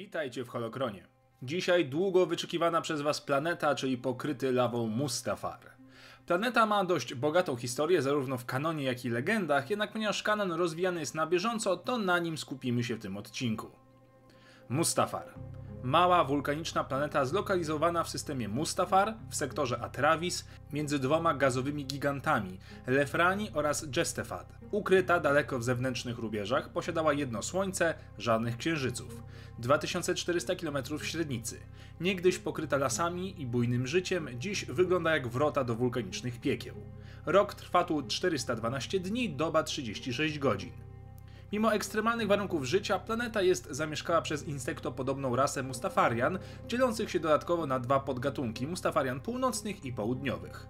Witajcie w Holokronie. Dzisiaj długo wyczekiwana przez Was planeta, czyli pokryty lawą Mustafar. Planeta ma dość bogatą historię zarówno w kanonie, jak i legendach, jednak ponieważ kanon rozwijany jest na bieżąco, to na nim skupimy się w tym odcinku. Mustafar. Mała wulkaniczna planeta zlokalizowana w systemie Mustafar w sektorze Atravis między dwoma gazowymi gigantami Lefrani oraz Jestefad. Ukryta daleko w zewnętrznych rubieżach, posiadała jedno słońce, żadnych księżyców. 2400 km średnicy. Niegdyś pokryta lasami i bujnym życiem, dziś wygląda jak wrota do wulkanicznych piekieł. Rok trwa tu 412 dni, doba 36 godzin. Mimo ekstremalnych warunków życia, planeta jest zamieszkała przez insektopodobną rasę Mustafarian, dzielących się dodatkowo na dwa podgatunki Mustafarian północnych i południowych.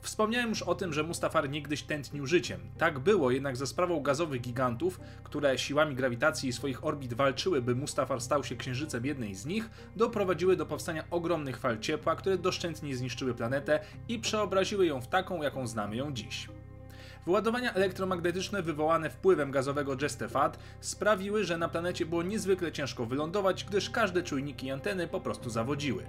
Wspomniałem już o tym, że Mustafar niegdyś tętnił życiem. Tak było, jednak za sprawą gazowych gigantów, które siłami grawitacji i swoich orbit walczyły, by Mustafar stał się księżycem jednej z nich, doprowadziły do powstania ogromnych fal ciepła, które doszczętnie zniszczyły planetę i przeobraziły ją w taką, jaką znamy ją dziś. Wyładowania elektromagnetyczne wywołane wpływem gazowego Jestefat sprawiły, że na planecie było niezwykle ciężko wylądować, gdyż każde czujniki i anteny po prostu zawodziły.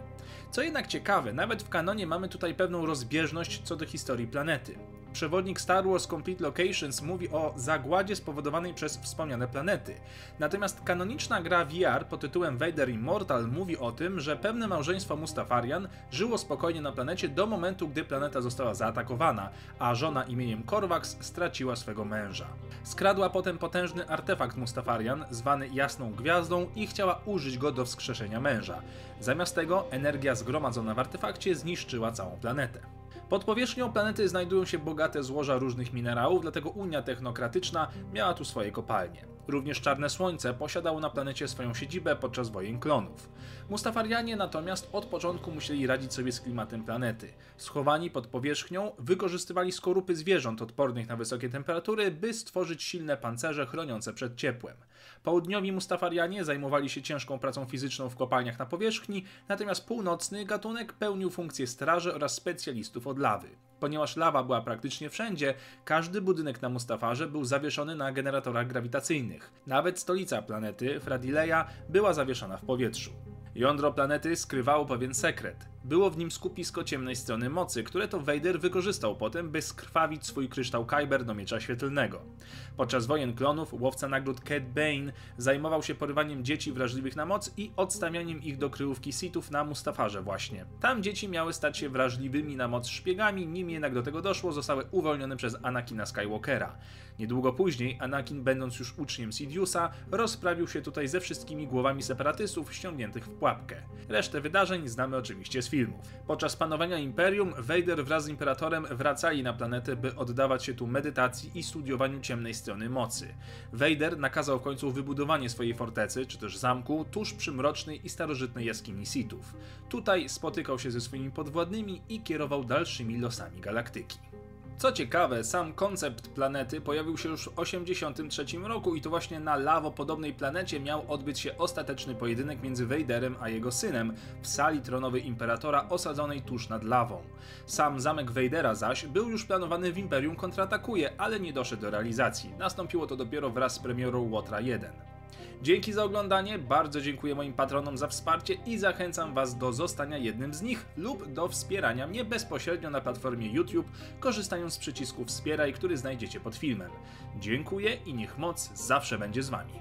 Co jednak ciekawe, nawet w kanonie mamy tutaj pewną rozbieżność co do historii planety. Przewodnik Star Wars Complete Locations mówi o zagładzie spowodowanej przez wspomniane planety. Natomiast kanoniczna gra VR pod tytułem Vader Immortal mówi o tym, że pewne małżeństwo Mustafarian żyło spokojnie na planecie do momentu, gdy planeta została zaatakowana, a żona imieniem Korvax straciła swego męża. Skradła potem potężny artefakt Mustafarian, zwany Jasną Gwiazdą i chciała użyć go do wskrzeszenia męża. Zamiast tego energia zgromadzona w artefakcie zniszczyła całą planetę. Pod powierzchnią planety znajdują się bogate złoża różnych minerałów, dlatego Unia Technokratyczna miała tu swoje kopalnie. Również Czarne Słońce posiadało na planecie swoją siedzibę podczas wojen klonów. Mustafarianie natomiast od początku musieli radzić sobie z klimatem planety. Schowani pod powierzchnią wykorzystywali skorupy zwierząt odpornych na wysokie temperatury, by stworzyć silne pancerze chroniące przed ciepłem. Południowi Mustafarianie zajmowali się ciężką pracą fizyczną w kopalniach na powierzchni, natomiast północny gatunek pełnił funkcję straży oraz specjalistów od lawy. Ponieważ lawa była praktycznie wszędzie, każdy budynek na Mustafarze był zawieszony na generatorach grawitacyjnych. Nawet stolica planety, Fradileja, była zawieszona w powietrzu. Jądro planety skrywało pewien sekret. Było w nim skupisko ciemnej strony mocy, które to Vader wykorzystał potem, by skrwawić swój kryształ Kyber do miecza świetlnego. Podczas wojen klonów łowca nagród Cad Bane zajmował się porywaniem dzieci wrażliwych na moc i odstawianiem ich do kryjówki Sithów na Mustafarze właśnie. Tam dzieci miały stać się wrażliwymi na moc szpiegami, nim jednak do tego doszło, zostały uwolnione przez Anakina Skywalkera. Niedługo później Anakin, będąc już uczniem Sidiousa, rozprawił się tutaj ze wszystkimi głowami separatystów ściągniętych w pułapkę. Resztę wydarzeń znamy oczywiście filmów. Podczas panowania Imperium, Vader wraz z Imperatorem wracali na planetę, by oddawać się tu medytacji i studiowaniu ciemnej strony mocy. Vader nakazał w końcu wybudowanie swojej fortecy, czy też zamku, tuż przy mrocznej i starożytnej jaskini Sithów. Tutaj spotykał się ze swoimi podwładnymi i kierował dalszymi losami galaktyki. Co ciekawe, sam koncept planety pojawił się już w 1983 roku i to właśnie na lawopodobnej planecie miał odbyć się ostateczny pojedynek między Vaderem a jego synem w sali tronowej Imperatora osadzonej tuż nad lawą. Sam zamek Vadera zaś był już planowany w Imperium kontratakuje, ale nie doszedł do realizacji. Nastąpiło to dopiero wraz z premierą Łotra 1. Dzięki za oglądanie, bardzo dziękuję moim patronom za wsparcie i zachęcam Was do zostania jednym z nich lub do wspierania mnie bezpośrednio na platformie YouTube, korzystając z przycisku Wspieraj, który znajdziecie pod filmem. Dziękuję i niech moc zawsze będzie z Wami.